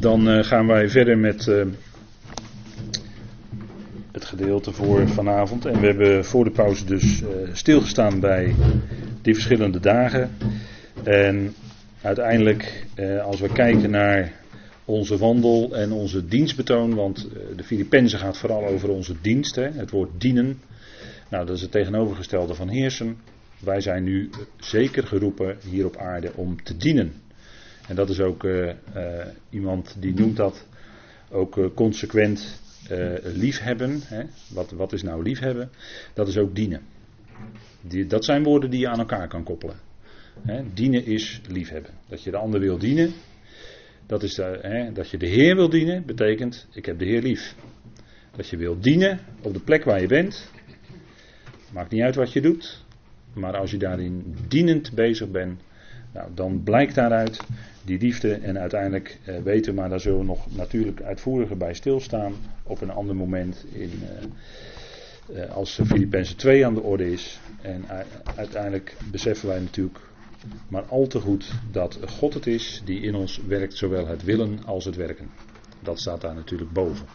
Dan uh, gaan wij verder met uh, het gedeelte voor vanavond. En we hebben voor de pauze dus uh, stilgestaan bij die verschillende dagen. En uiteindelijk, als we kijken naar onze wandel en onze dienstbetoon, want de Filippenzen gaat vooral over onze dienst, hè, het woord dienen. Nou, dat is het tegenovergestelde van heersen. Wij zijn nu zeker geroepen hier op aarde om te dienen. En dat is ook uh, uh, iemand die noemt dat ook uh, consequent liefhebben. Hè? Wat, wat is nou liefhebben? Dat is ook dienen. Die, dat zijn woorden die je aan elkaar kan koppelen. Dienen is liefhebben. Dat je de ander wil dienen, dat is dat je de Heer wil dienen, betekent ik heb de Heer lief. Dat je wil dienen op de plek waar je bent. Maakt niet uit wat je doet. Maar als je daarin dienend bezig bent, nou, dan blijkt daaruit die liefde en uiteindelijk eh, weten, maar daar zullen we nog natuurlijk uitvoeriger bij stilstaan op een ander moment in, uh, uh, als Filippenzen 2 aan de orde is. En uiteindelijk beseffen wij natuurlijk maar al te goed dat God het is die in ons werkt, zowel het willen als het werken. Dat staat daar natuurlijk boven.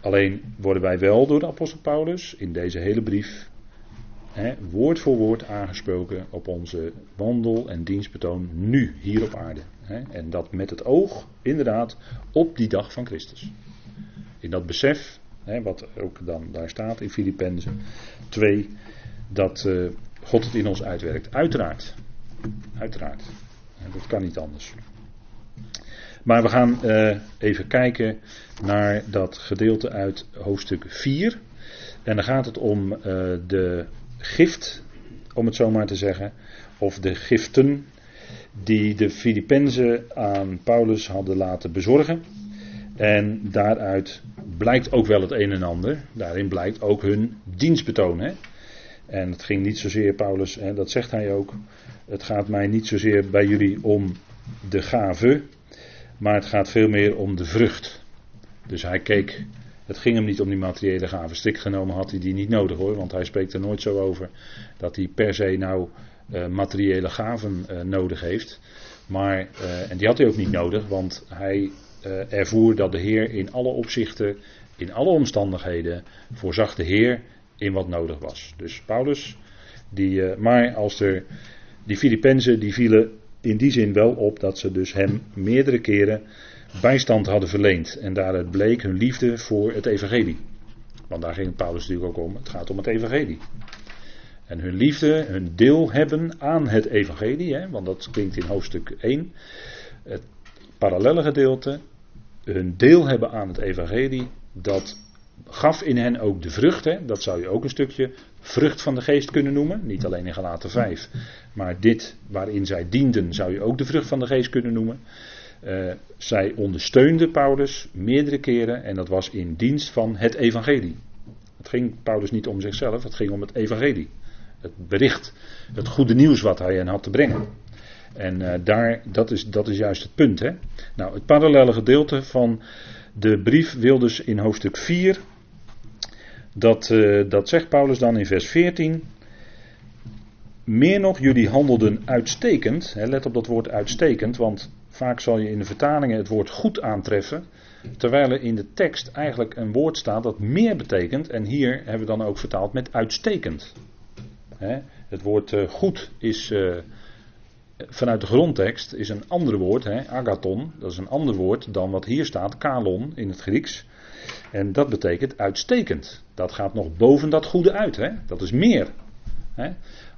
alleen worden wij wel door de apostel Paulus in deze hele brief woord voor woord aangesproken op onze wandel en dienstbetoon nu, hier op aarde. en dat met het oog, inderdaad, op die dag van Christus. In dat besef, wat ook dan daar staat in Filippenzen 2, dat uh, God het in ons uitwerkt. Uiteraard. Uiteraard. dat kan niet anders. Maar we gaan uh, even kijken naar dat gedeelte uit hoofdstuk 4. En dan gaat het om uh, de gift, om het zo maar te zeggen, of de giften die de Filippenzen aan Paulus hadden laten bezorgen. En daaruit blijkt ook wel het een en ander. Daarin blijkt ook hun dienstbetoon. Hè? En het ging niet zozeer, Paulus, hè, dat zegt hij ook. Het gaat mij niet zozeer bij jullie om de gave, maar het gaat veel meer om de vrucht. Dus hij keek het ging hem niet om die materiële gaven. Stik genomen had hij die niet nodig hoor, want hij spreekt er nooit zo over dat hij per se nou uh, materiële gaven uh, nodig heeft. Maar, uh, en die had hij ook niet nodig, want hij ervoer dat de Heer in alle opzichten, in alle omstandigheden, voorzag de Heer in wat nodig was. Dus Paulus, die, maar als er, die Filippenzen, die vielen in die zin wel op dat ze dus hem meerdere keren bijstand hadden verleend. En daaruit bleek hun liefde voor het evangelie. Want daar ging Paulus natuurlijk ook om. Het gaat om het evangelie. En hun liefde, hun deel hebben aan het evangelie. Hè, want dat klinkt in hoofdstuk 1. Het parallelle gedeelte. Hun deel hebben aan het evangelie. Dat gaf in hen ook de vrucht. Dat zou je ook een stukje vrucht van de geest kunnen noemen. Niet alleen in Galaten 5. Maar dit waarin zij dienden zou je ook de vrucht van de geest kunnen noemen. Uh, zij ondersteunde Paulus meerdere keren en dat was in dienst van het evangelie. Het ging Paulus niet om zichzelf, het ging om het evangelie. Het bericht, het goede nieuws wat hij hen had te brengen. En uh, daar, dat is, dat is juist het punt. Hè? Nou, het parallele gedeelte van de brief wil dus in hoofdstuk 4. Dat, uh, dat zegt Paulus dan in vers 14. Meer nog, jullie handelden uitstekend. Hè, let op dat woord uitstekend, want Vaak zal je in de vertalingen het woord goed aantreffen, terwijl er in de tekst eigenlijk een woord staat dat meer betekent. En hier hebben we dan ook vertaald met uitstekend. het woord uh, goed is uh, vanuit de grondtekst is een ander woord, agathon. Dat is een ander woord dan wat hier staat, kalon in het Grieks. En dat betekent uitstekend. Dat gaat nog boven dat goede uit. Dat is meer.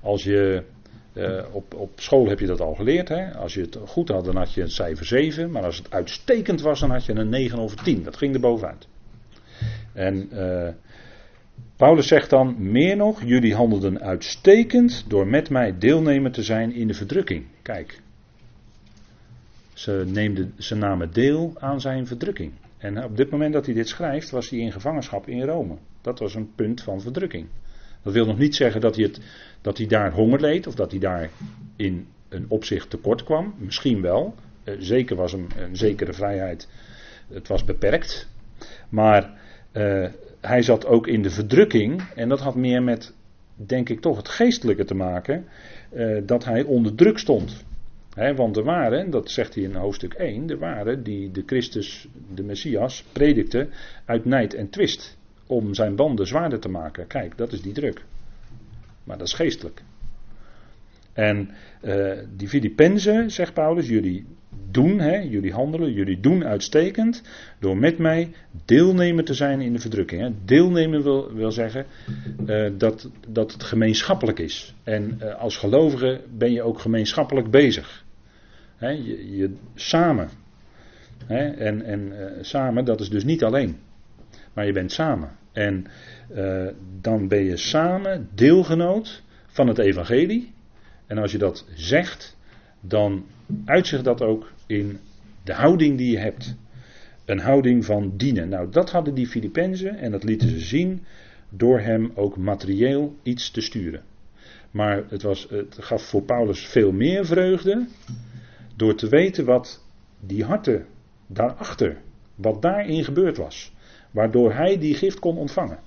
Als je uh, op, op school heb je dat al geleerd. Hè? Als je het goed had, dan had je een cijfer 7. Maar als het uitstekend was, dan had je een 9 of een 10. Dat ging er bovenuit. En uh, Paulus zegt dan: Meer nog, jullie handelden uitstekend door met mij deelnemer te zijn in de verdrukking. Kijk. Ze, neemden, ze namen deel aan zijn verdrukking. En op dit moment dat hij dit schrijft, was hij in gevangenschap in Rome. Dat was een punt van verdrukking. Dat wil nog niet zeggen dat hij, het, dat hij daar honger leed of dat hij daar in een opzicht tekort kwam. Misschien wel. Uh, zeker was hem een zekere vrijheid. Het was beperkt. Maar uh, hij zat ook in de verdrukking. En dat had meer met, denk ik toch, het geestelijke te maken. Uh, dat hij onder druk stond. want er waren, dat zegt hij in hoofdstuk 1, er waren die de Christus, de Messias, predikte uit nijd en twist. Om zijn banden zwaarder te maken. Kijk, dat is die druk. Maar dat is geestelijk. En uh, die Filippenzen, zegt Paulus, jullie doen, hè, jullie handelen, jullie doen uitstekend door met mij deelnemer te zijn in de verdrukking. Hè. Deelnemen wil, wil zeggen uh, dat, dat het gemeenschappelijk is. En uh, als gelovige ben je ook gemeenschappelijk bezig. Hè, je, je, samen. Hè, en en samen, dat is dus niet alleen. Maar je bent samen. En dan ben je samen deelgenoot van het evangelie. En als je dat zegt, dan uitzicht dat ook in de houding die je hebt. Een houding van dienen. Nou, dat hadden die Filippenzen en dat lieten ze zien door hem ook materieel iets te sturen. Maar het, was, het gaf voor Paulus veel meer vreugde door te weten wat die harten daarachter, wat daarin gebeurd was. Waardoor hij die gift kon ontvangen.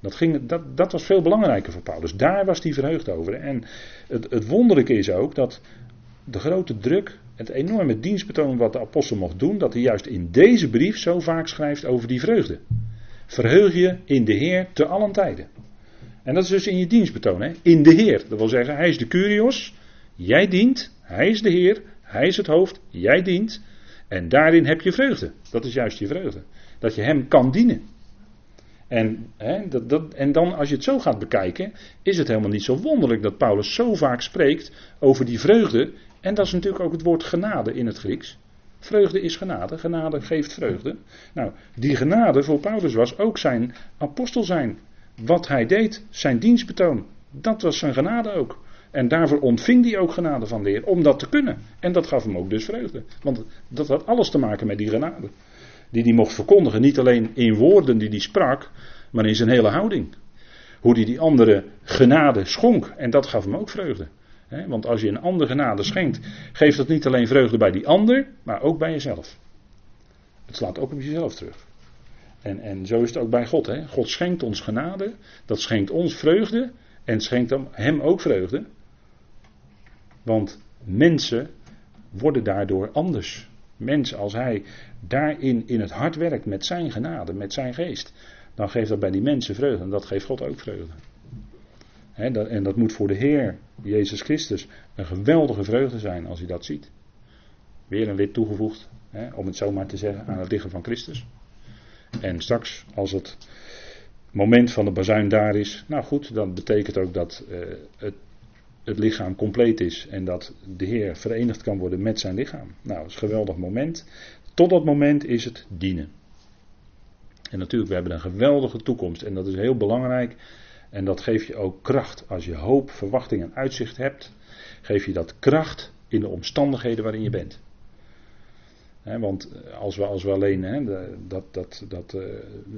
Dat, ging, dat, dat was veel belangrijker voor Paulus. Daar was hij verheugd over. En het, het wonderlijke is ook dat de grote druk, het enorme dienstbetoon wat de apostel mocht doen, dat hij juist in deze brief zo vaak schrijft over die vreugde. Verheug je in de Heer te allen tijden. En dat is dus in je dienstbetoon, hè? in de Heer. Dat wil zeggen, hij is de Curios, jij dient, hij is de Heer, hij is het hoofd, jij dient. En daarin heb je vreugde. Dat is juist je vreugde. Dat je hem kan dienen. En, hè, dat, dat, en dan, als je het zo gaat bekijken, is het helemaal niet zo wonderlijk dat Paulus zo vaak spreekt over die vreugde. En dat is natuurlijk ook het woord genade in het Grieks. Vreugde is genade, genade geeft vreugde. Nou, die genade voor Paulus was ook zijn apostel zijn. Wat hij deed, zijn dienstbetoon. Dat was zijn genade ook. En daarvoor ontving hij ook genade van de Heer, om dat te kunnen. En dat gaf hem ook dus vreugde. Want dat had alles te maken met die genade die hij mocht verkondigen. Niet alleen in woorden die hij sprak, maar in zijn hele houding. Hoe hij die andere genade schonk. En dat gaf hem ook vreugde. Want als je een ander genade schenkt, geeft dat niet alleen vreugde bij die ander, maar ook bij jezelf. Het slaat ook op jezelf terug. En, en zo is het ook bij God. Hè? God schenkt ons genade, dat schenkt ons vreugde en schenkt hem ook vreugde. Want mensen worden daardoor anders mens, als hij daarin in het hart werkt met zijn genade, met zijn geest, dan geeft dat bij die mensen vreugde. En dat geeft God ook vreugde. en dat moet voor de Heer, Jezus Christus, een geweldige vreugde zijn als hij dat ziet. Weer een wit toegevoegd, om het zo maar te zeggen, aan het lichaam van Christus. En straks, als het moment van de bazuin daar is, nou goed, dan betekent ook dat uh, het het lichaam compleet is en dat de Heer verenigd kan worden met zijn lichaam. Nou, dat is een geweldig moment. Tot dat moment is het dienen. En natuurlijk, we hebben een geweldige toekomst en dat is heel belangrijk. En dat geeft je ook kracht. Als je hoop, verwachting en uitzicht hebt, geef je dat kracht in de omstandigheden waarin je bent want als we, als we alleen, dat, dat, dat, uh,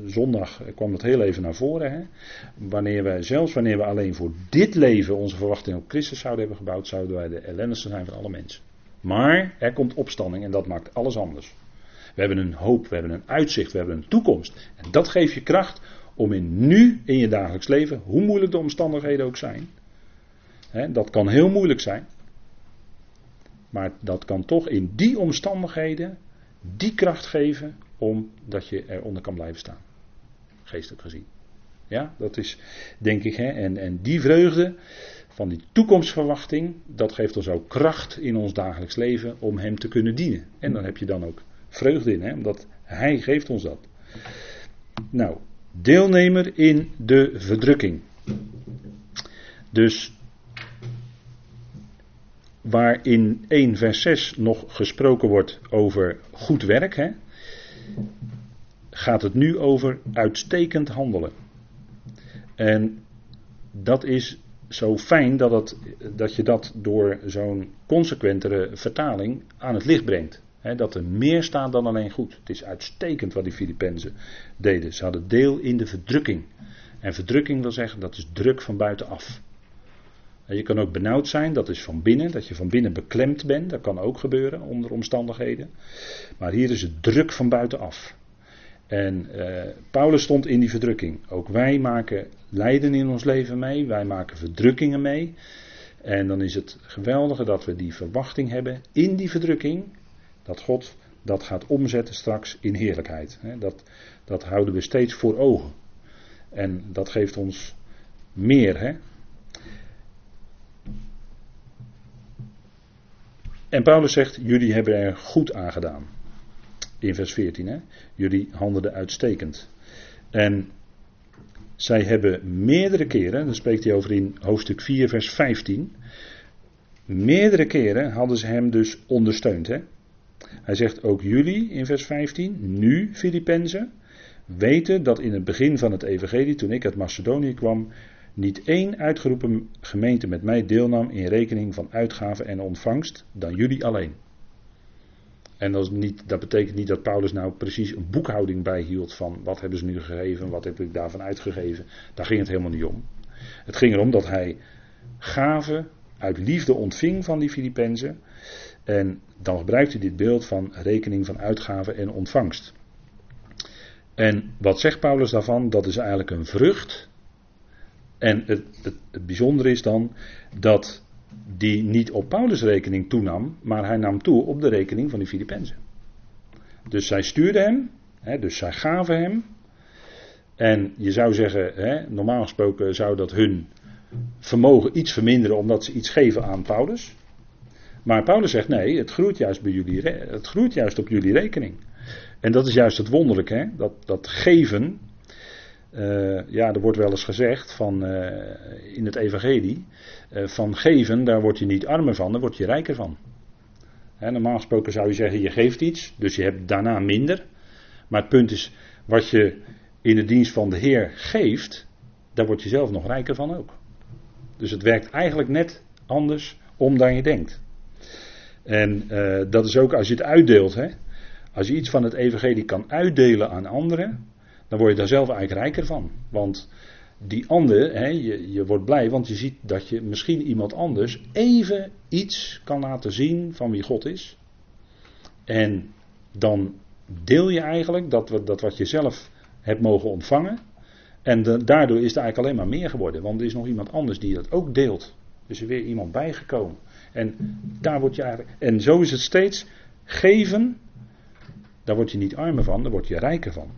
zondag kwam dat heel even naar voren. wanneer we, zelfs wanneer we alleen voor dit leven onze verwachting op Christus zouden hebben gebouwd, zouden wij de ellendigste zijn van alle mensen. Maar er komt opstanding en dat maakt alles anders. We hebben een hoop, we hebben een uitzicht, we hebben een toekomst. En dat geeft je kracht om in nu, in je dagelijks leven, hoe moeilijk de omstandigheden ook zijn. dat kan heel moeilijk zijn. Maar dat kan toch in die omstandigheden die kracht geven omdat je eronder kan blijven staan. Geestelijk gezien. Ja, dat is denk ik. Hè, en, en die vreugde van die toekomstverwachting, dat geeft ons ook kracht in ons dagelijks leven om Hem te kunnen dienen. En dan heb je dan ook vreugde in, hè, omdat Hij geeft ons dat. Nou, deelnemer in de verdrukking. Dus waar in 1 vers 6 nog gesproken wordt over goed werk, hè, gaat het nu over uitstekend handelen. En dat is zo fijn dat, het, dat je dat door zo'n consequentere vertaling aan het licht brengt. dat er meer staat dan alleen goed. Het is uitstekend wat die Filippenzen deden. Ze hadden deel in de verdrukking. En verdrukking wil zeggen dat is druk van buitenaf. Je kan ook benauwd zijn, dat is van binnen, dat je van binnen beklemd bent. Dat kan ook gebeuren onder omstandigheden. Maar hier is het druk van buitenaf. En eh, Paulus stond in die verdrukking. Ook wij maken lijden in ons leven mee, wij maken verdrukkingen mee. En dan is het geweldige dat we die verwachting hebben in die verdrukking, dat God dat gaat omzetten straks in heerlijkheid. Dat, dat houden we steeds voor ogen. En dat geeft ons meer. Hè? En Paulus zegt, jullie hebben er goed aan gedaan. In vers 14, hè? jullie handelden uitstekend. En zij hebben meerdere keren, daar spreekt hij over in hoofdstuk 4, vers 15. Meerdere keren hadden ze hem dus ondersteund. Hè? Hij zegt ook jullie in vers 15, nu Filippenzen, weten dat in het begin van het evangelie, toen ik uit Macedonië kwam, niet één uitgeroepen gemeente met mij deelnam in rekening van uitgaven en ontvangst dan jullie alleen. En dat, niet, dat, betekent niet dat Paulus nou precies een boekhouding bijhield van wat hebben ze nu gegeven, wat heb ik daarvan uitgegeven. Daar ging het helemaal niet om. Het ging erom dat hij gaven uit liefde ontving van die Filippenzen. En dan gebruikt hij dit beeld van rekening van uitgaven en ontvangst. En wat zegt Paulus daarvan? Dat is eigenlijk een vrucht. En het, het, bijzondere is dan dat die niet op Paulus' rekening toenam, maar hij nam toe op de rekening van die Filippenzen. Dus zij stuurden hem, hè, dus zij gaven hem. En je zou zeggen, hè, normaal gesproken zou dat hun vermogen iets verminderen omdat ze iets geven aan Paulus. Maar Paulus zegt nee, het groeit juist, bij jullie, het groeit juist op jullie rekening. En dat is juist het wonderlijke, hè? Dat, dat geven. Uh, ja, er wordt wel eens gezegd van, uh, in het evangelie, uh, van geven, daar word je niet armer van, daar word je rijker van. Hè, normaal gesproken zou je zeggen, je geeft iets, dus je hebt daarna minder. Maar het punt is, wat je in de dienst van de Heer geeft, daar word je zelf nog rijker van ook. Dus het werkt eigenlijk net anders om dan je denkt. En dat is ook als je het uitdeelt. Hè? Als je iets van het evangelie kan uitdelen aan anderen, dan word je daar zelf eigenlijk rijker van. Want die ander, hè, je, je wordt blij, want je ziet dat je misschien iemand anders even iets kan laten zien van wie God is. En dan deel je eigenlijk dat, dat wat je zelf hebt mogen ontvangen. En daardoor is er eigenlijk alleen maar meer geworden. Want er is nog iemand anders die dat ook deelt. Dus er weer iemand bijgekomen. En daar word je. En zo is het steeds. Geven, daar word je niet armer van, daar word je rijker van.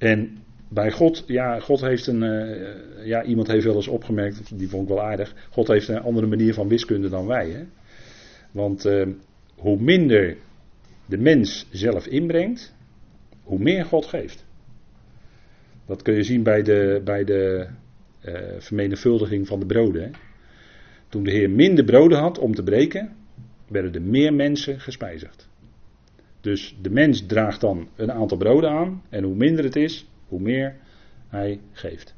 En bij God, ja, God heeft een. Uh, ja, iemand heeft wel eens opgemerkt, die vond ik wel aardig. God heeft een andere manier van wiskunde dan wij. Hè? Want uh, hoe minder de mens zelf inbrengt, hoe meer God geeft. Dat kun je zien bij de, bij de uh, vermenigvuldiging van de broden. Hè? Toen de Heer minder broden had om te breken, werden er meer mensen gespijzigd. Dus de mens draagt dan een aantal broden aan. En hoe minder het is, hoe meer hij geeft.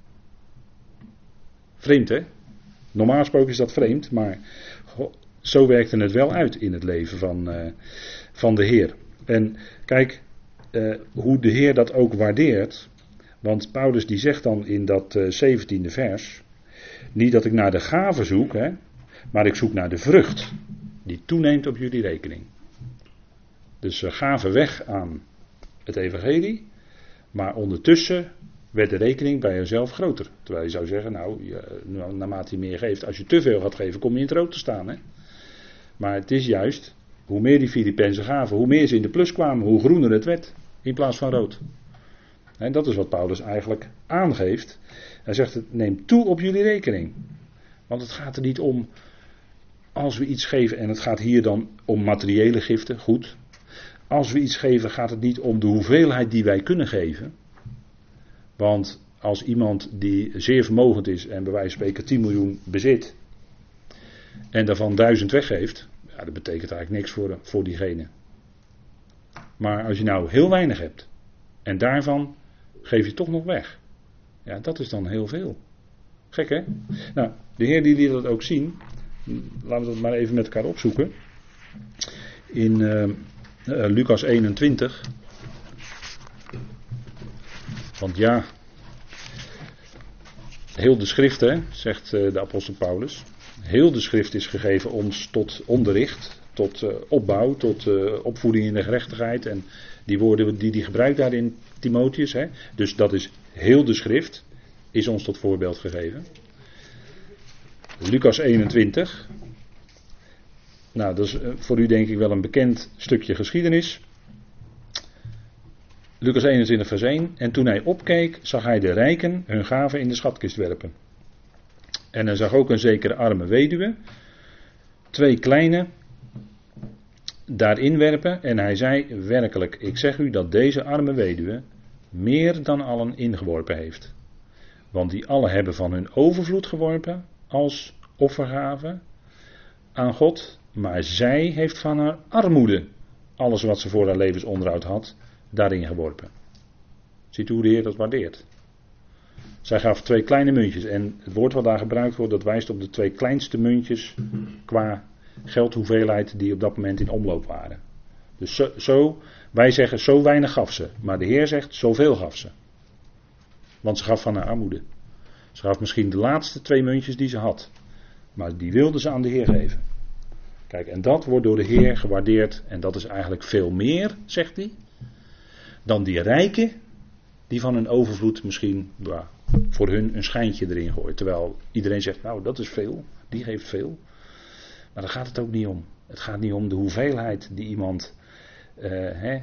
Vreemd hè? Normaal gesproken is dat vreemd, maar zo werkte het wel uit in het leven van, uh, van de Heer. En kijk, uh, hoe de Heer dat ook waardeert. Want Paulus die zegt dan in dat uh, 17e vers. Niet dat ik naar de gave zoek, hè, maar ik zoek naar de vrucht die toeneemt op jullie rekening. Dus ze gaven weg aan het evangelie, maar ondertussen werd de rekening bij jezelf groter. Terwijl je zou zeggen, nou, je, naarmate je meer geeft, als je te veel gaat geven, kom je in het rood te staan. Hè? Maar het is juist, hoe meer die Filippenzen gaven, hoe meer ze in de plus kwamen, hoe groener het werd, in plaats van rood. En dat is wat Paulus eigenlijk aangeeft. Hij zegt, het neemt toe op jullie rekening. Want het gaat er niet om, als we iets geven, en het gaat hier dan om materiële giften, goed, als we iets geven, gaat het niet om de hoeveelheid die wij kunnen geven. Want als iemand die zeer vermogend is en bij wijze van spreken 10 miljoen bezit. en daarvan 1000 weggeeft. Ja, dat betekent eigenlijk niks voor, voor diegene. Maar als je nou heel weinig hebt. en daarvan geef je toch nog weg. Ja, dat is dan heel veel. Gek hè? Nou, de Heer die liet dat ook zien. Laten we dat maar even met elkaar opzoeken. In. Uh, uh, Lucas 21. Want ja, heel de schrift, hè, zegt uh, de apostel Paulus. Heel de schrift is gegeven ons tot onderricht, tot uh, opbouw, tot opvoeding in de gerechtigheid. En die woorden die hij gebruikt daar in Timotheus. Hè, dus dat is heel de schrift, is ons tot voorbeeld gegeven. Lucas 21. Nou, dat is eh, voor u denk ik wel een bekend stukje geschiedenis. Lucas 21, vers 1. En toen hij opkeek, zag hij de rijken hun gaven in de schatkist werpen. En hij zag ook een zekere arme weduwe, twee kleine, daarin werpen. En hij zei: Werkelijk, ik zeg u dat deze arme weduwe meer dan allen ingeworpen heeft. Want die alle hebben van hun overvloed geworpen als offergave aan God. Maar zij heeft van haar armoede alles wat ze voor haar levensonderhoud had, daarin geworpen. Ziet u hoe de Heer dat waardeert? Zij gaf twee kleine muntjes. En het woord wat daar gebruikt wordt, dat wijst op de twee kleinste muntjes qua geldhoeveelheid die op dat moment in omloop waren. Dus zo, wij zeggen zo weinig gaf ze. Maar de Heer zegt zoveel gaf ze. Want ze gaf van haar armoede. Ze gaf misschien de laatste twee muntjes die ze had. Maar die wilde ze aan de Heer geven. Kijk, en dat wordt door de Heer gewaardeerd. En dat is eigenlijk veel meer, zegt hij. Dan die rijken die van hun overvloed misschien voor hun een schijntje erin gooit. Terwijl iedereen zegt, nou dat is veel, die geeft veel. Maar daar gaat het ook niet om. Het gaat niet om de hoeveelheid die iemand uh, hè,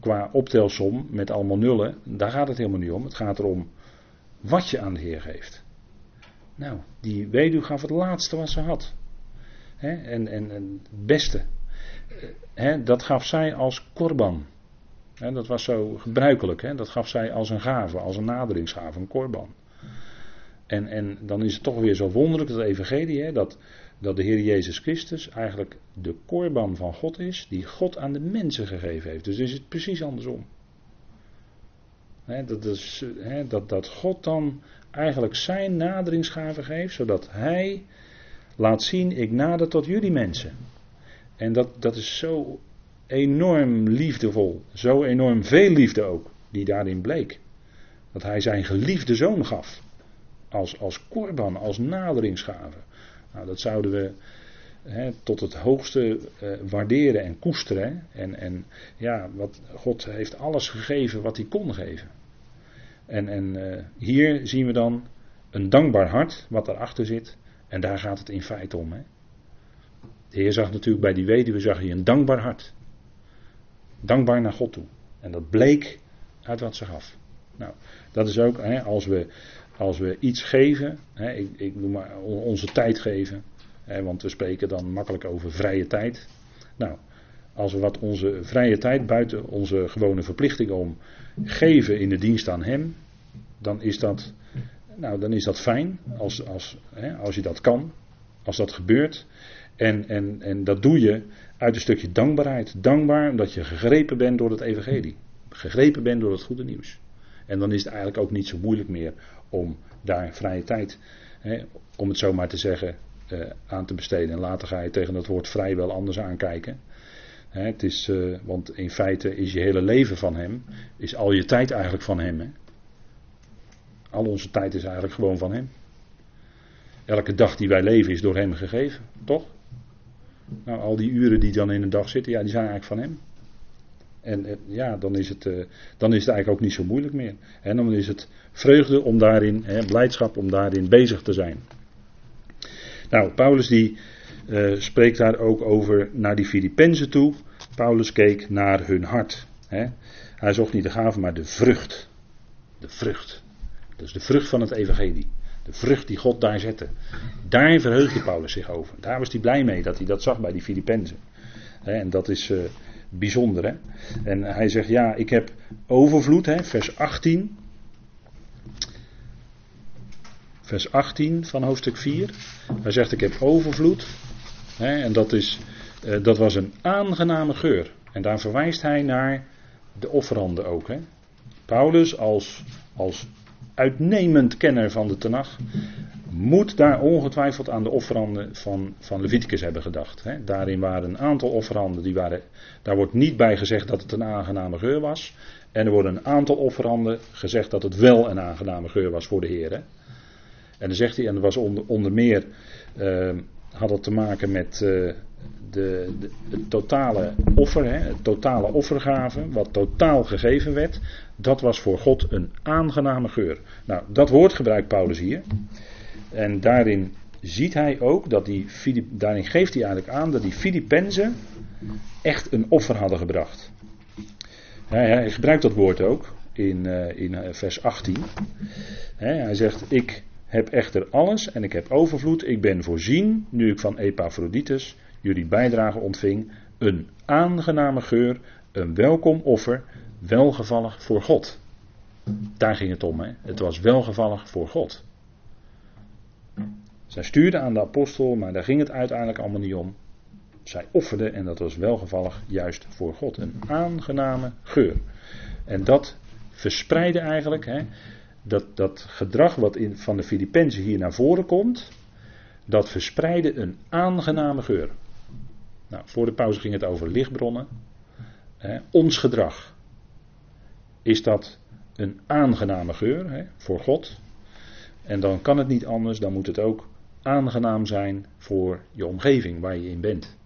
qua optelsom met allemaal nullen, daar gaat het helemaal niet om. Het gaat erom wat je aan de Heer geeft. Nou, die weduw gaf het laatste wat ze had. Hè, en, en, en het beste. Uh, hè, dat gaf zij als korban dat was zo gebruikelijk. Dat gaf zij als een gave, als een naderingsgave, een korban. En, en dan is het toch weer zo wonderlijk, dat evangelie, dat, dat de Heer Jezus Christus eigenlijk de korban van God is, die God aan de mensen gegeven heeft. Dus is het precies andersom. dat, is, dat, dat God dan eigenlijk zijn naderingsgave geeft, zodat Hij laat zien, ik nader tot jullie mensen. En dat, dat is zo enorm liefdevol. Zo enorm veel liefde ook, die daarin bleek. Dat hij zijn geliefde zoon gaf. Als, als korban, als naderingsgave. Nou, dat zouden we tot het hoogste uh, waarderen en koesteren. En, en ja, wat, God heeft alles gegeven wat hij kon geven. En, en uh, hier zien we dan een dankbaar hart wat daarachter zit. En daar gaat het in feite om. Hè. De Heer zag natuurlijk bij die weduwe zag hij een dankbaar hart. Dankbaar naar God toe. En dat bleek uit wat ze gaf. Nou, dat is ook hè, als, we, als we iets geven, hè, ik, ik noem maar onze tijd geven, hè, want we spreken dan makkelijk over vrije tijd. Nou, als we wat onze vrije tijd buiten onze gewone verplichting om geven in de dienst aan Hem, dan is dat, nou, dan is dat fijn als, als, hè, als je dat kan, als dat gebeurt. En, en, en dat doe je uit een stukje dankbaarheid. Dankbaar omdat je gegrepen bent door het evangelie. Gegrepen bent door het goede nieuws. En dan is het eigenlijk ook niet zo moeilijk meer om daar vrije tijd, hè, om het zo maar te zeggen, uh, aan te besteden. En later ga je tegen het woord vrij wel anders aankijken. Hè, het is, uh, want in feite is je hele leven van hem, is al je tijd eigenlijk van hem. Hè. Al onze tijd is eigenlijk gewoon van hem. Elke dag die wij leven is door hem gegeven, toch? Nou, al die uren die dan in een dag zitten, ja, die zijn eigenlijk van hem. En eh, ja, dan is, het, uh, dan is het eigenlijk ook niet zo moeilijk meer. En dan is het vreugde om daarin, hè, blijdschap om daarin bezig te zijn. Nou, Paulus die uh, spreekt daar ook over naar die Filippenzen toe. Paulus keek naar hun hart. Hè. Hij zocht niet de gave, maar de vrucht. De vrucht. Dus de vrucht van het evangelie. De vrucht die God daar zette. Daar verheugde Paulus zich over. Daar was hij blij mee dat hij dat zag bij die Filippenzen. En dat is uh, bijzonder. Hè? En hij zegt, ja, ik heb overvloed, hè, vers 18. Vers 18 van hoofdstuk 4. Hij zegt, ik heb overvloed. Hè, en dat, is, uh, dat was een aangename geur. En daar verwijst hij naar de offeranden ook. Hè? Paulus als, als uitnemend kenner van de Tenach, moet daar ongetwijfeld aan de offeranden van, van Leviticus hebben gedacht. Hè. Daarin waren een aantal offeranden, die waren, daar wordt niet bij gezegd dat het een aangename geur was. En er worden een aantal offeranden gezegd dat het wel een aangename geur was voor de Heer. En dan zegt hij, en er was onder, meer, uh, had het te maken met uh, de, de, het totale offer, hè, het totale offergave, wat totaal gegeven werd, dat was voor God een aangename geur. Nou, dat woord gebruikt Paulus hier. En daarin ziet hij ook dat die, daarin geeft hij eigenlijk aan dat die Filippenzen echt een offer hadden gebracht. Hij, gebruikt dat woord ook in, uh, in uh, vers 18. hij zegt: Ik heb echter alles en ik heb overvloed. Ik ben voorzien, nu ik van Epaphroditus jullie bijdrage ontving, een aangename geur, een welkom offer, welgevallig voor God. Daar ging het om. Hè? Het was welgevallig voor God. Zij stuurde aan de apostel, maar daar ging het uiteindelijk allemaal niet om. Zij offerde en dat was welgevallig juist voor God. Een aangename geur. En dat verspreidde eigenlijk, hè, dat, dat gedrag wat in, van de Filippenzen hier naar voren komt, dat verspreidde een aangename geur. Nou, voor de pauze ging het over lichtbronnen. Ons gedrag. Is dat een aangename geur voor God? En dan kan het niet anders, dan moet het ook aangenaam zijn voor je omgeving waar je in bent.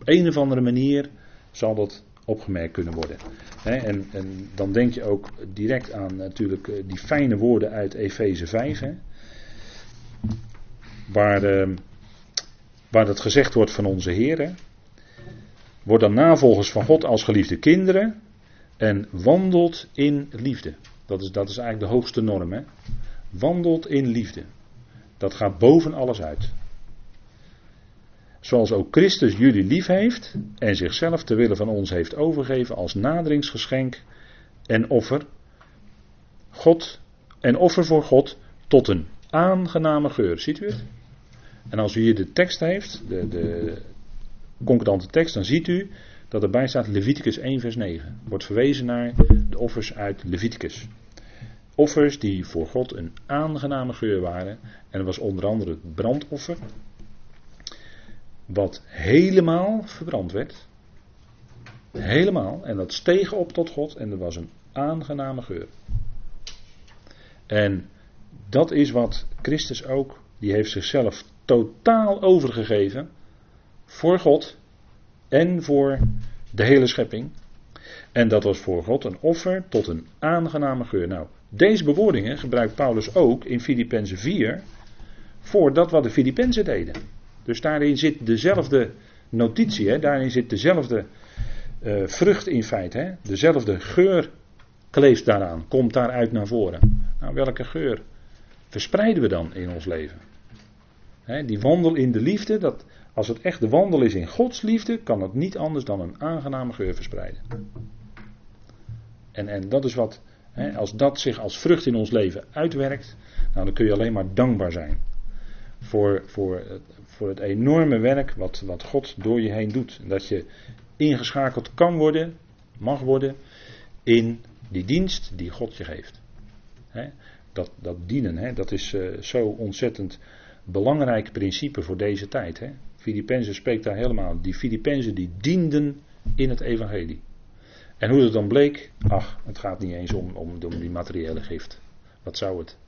Op een of andere manier zal dat opgemerkt kunnen worden. en, en, dan denk je ook direct aan natuurlijk eh, die fijne woorden uit Efeze 5. waar, uh, waar dat gezegd wordt van onze Heer. Word dan navolgers van God als geliefde kinderen. En wandelt in liefde. Dat is, dat is eigenlijk de hoogste norm. Wandelt in liefde. Dat gaat boven alles uit. Zoals ook Christus jullie lief heeft en zichzelf ter wille van ons heeft overgegeven als naderingsgeschenk en offer. God en offer voor God tot een aangename geur. Ziet u het? En als u hier de tekst heeft, de, de concordante tekst, dan ziet u dat erbij staat Leviticus 1 vers 9. Wordt verwezen naar de offers uit Leviticus. Offers die voor God een aangename geur waren. En dat was onder andere het brandoffer. Wat helemaal verbrand werd. Helemaal. En dat steeg op tot God. En er was een aangename geur. En dat is wat Christus ook. Die heeft zichzelf totaal overgegeven. Voor God. En voor de hele schepping. En dat was voor God een offer tot een aangename geur. Nou, deze bewoordingen gebruikt Paulus ook in Filippenzen 4 voor dat wat de Filippenzen deden. Dus daarin zit dezelfde notitie, hè? daarin zit dezelfde uh, vrucht in feite. Hè? Dezelfde geur kleeft daaraan, komt daaruit naar voren. Nou, welke geur verspreiden we dan in ons leven? Hè, die wandel in de liefde, dat, als het echt de wandel is in Gods liefde, kan het niet anders dan een aangename geur verspreiden. En, en dat is wat, hè, als dat zich als vrucht in ons leven uitwerkt, nou, dan kun je alleen maar dankbaar zijn voor, voor, voor het enorme werk wat, wat God door je heen doet. Dat je ingeschakeld kan worden, mag worden, in die dienst die God je geeft. dat, dat dienen, dat is uh, zo ontzettend belangrijk principe voor deze tijd. He. Filippenzen spreekt daar helemaal. Die Filippenzen die dienden in het evangelie. En hoe het dan bleek, ach, het gaat niet eens om, om, om die materiële gift. Wat zou het?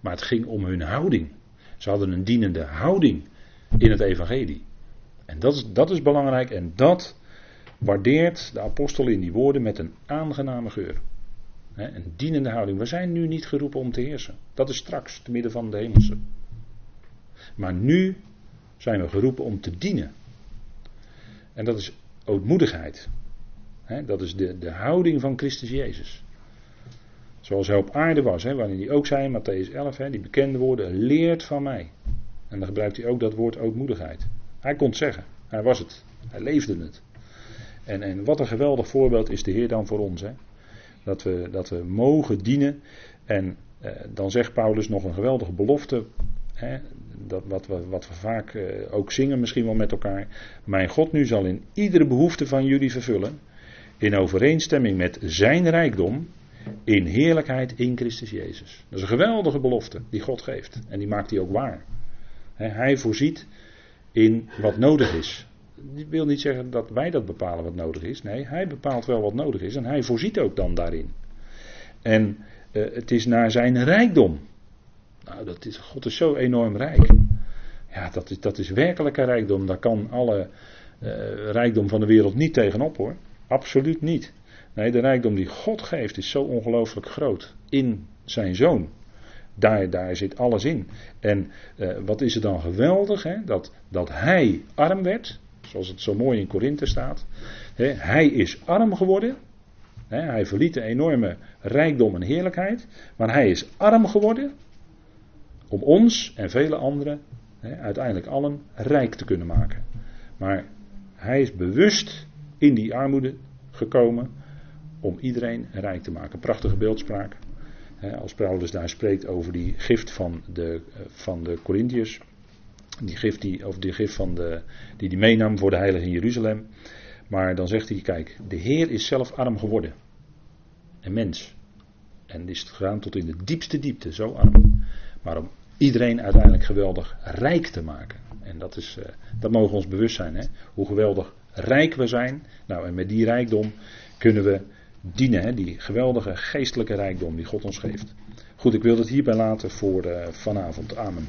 Maar het ging om hun houding. Ze hadden een dienende houding in het evangelie. En dat is, dat is belangrijk en dat waardeert de apostel in die woorden met een aangename geur. een dienende houding. We zijn nu niet geroepen om te heersen. Dat is straks, te midden van de hemelse. Maar nu zijn we geroepen om te dienen. En dat is ootmoedigheid. dat is de, de houding van Christus Jezus. Zoals hij op aarde was, he, waarin hij ook zei, Matthäus 11, die bekende woorden, leert van mij. En dan gebruikt hij ook dat woord ootmoedigheid. Hij kon het zeggen, hij was het, hij leefde het. En, en wat een geweldig voorbeeld is de Heer dan voor ons. Dat, we, dat we mogen dienen. En eh, dan zegt Paulus nog een geweldige belofte. dat, wat, we, wat we vaak eh, ook zingen misschien wel met elkaar. Mijn God nu zal in iedere behoefte van jullie vervullen. In overeenstemming met zijn rijkdom in heerlijkheid in Christus Jezus. Dat is een geweldige belofte die God geeft. En die maakt hij ook waar. Hij voorziet in wat nodig is. Dat wil niet zeggen dat wij dat bepalen wat nodig is. Nee, hij bepaalt wel wat nodig is. En hij voorziet ook dan daarin. En uh, het is naar zijn rijkdom. Nou, dat is, God is zo enorm rijk. Ja, dat is, dat is werkelijke rijkdom. Daar kan alle uh, rijkdom van de wereld niet tegenop hoor. Absoluut niet. Nee, de rijkdom die God geeft is zo ongelooflijk groot in zijn zoon. Daar, daar zit alles in. En eh, wat is er dan geweldig, hè? Dat, dat hij arm werd, zoals het zo mooi in Korinthe staat. Hè? Hij is arm geworden. Hè? Hij verliet een enorme rijkdom en heerlijkheid. Maar hij is arm geworden om ons en vele anderen, hè, uiteindelijk allen, rijk te kunnen maken. Maar hij is bewust in die armoede gekomen om iedereen rijk te maken. Prachtige beeldspraak. Als Paulus daar spreekt over die gift van de, van de Corinthiërs. Die gift, die, of die gift van de, die hij meenam voor de heilige in Jeruzalem. Maar dan zegt hij, kijk, de Heer is zelf arm geworden. Een mens. En is het gedaan tot in de diepste diepte, zo arm. Maar om iedereen uiteindelijk geweldig rijk te maken. En dat, is, uh, dat mogen we ons bewust zijn. Hè? Hoe geweldig rijk we zijn. Nou, en met die rijkdom kunnen we dienen. Hè? Die geweldige geestelijke rijkdom die God ons geeft. Goed, ik wil het hierbij laten voor uh, vanavond. Amen.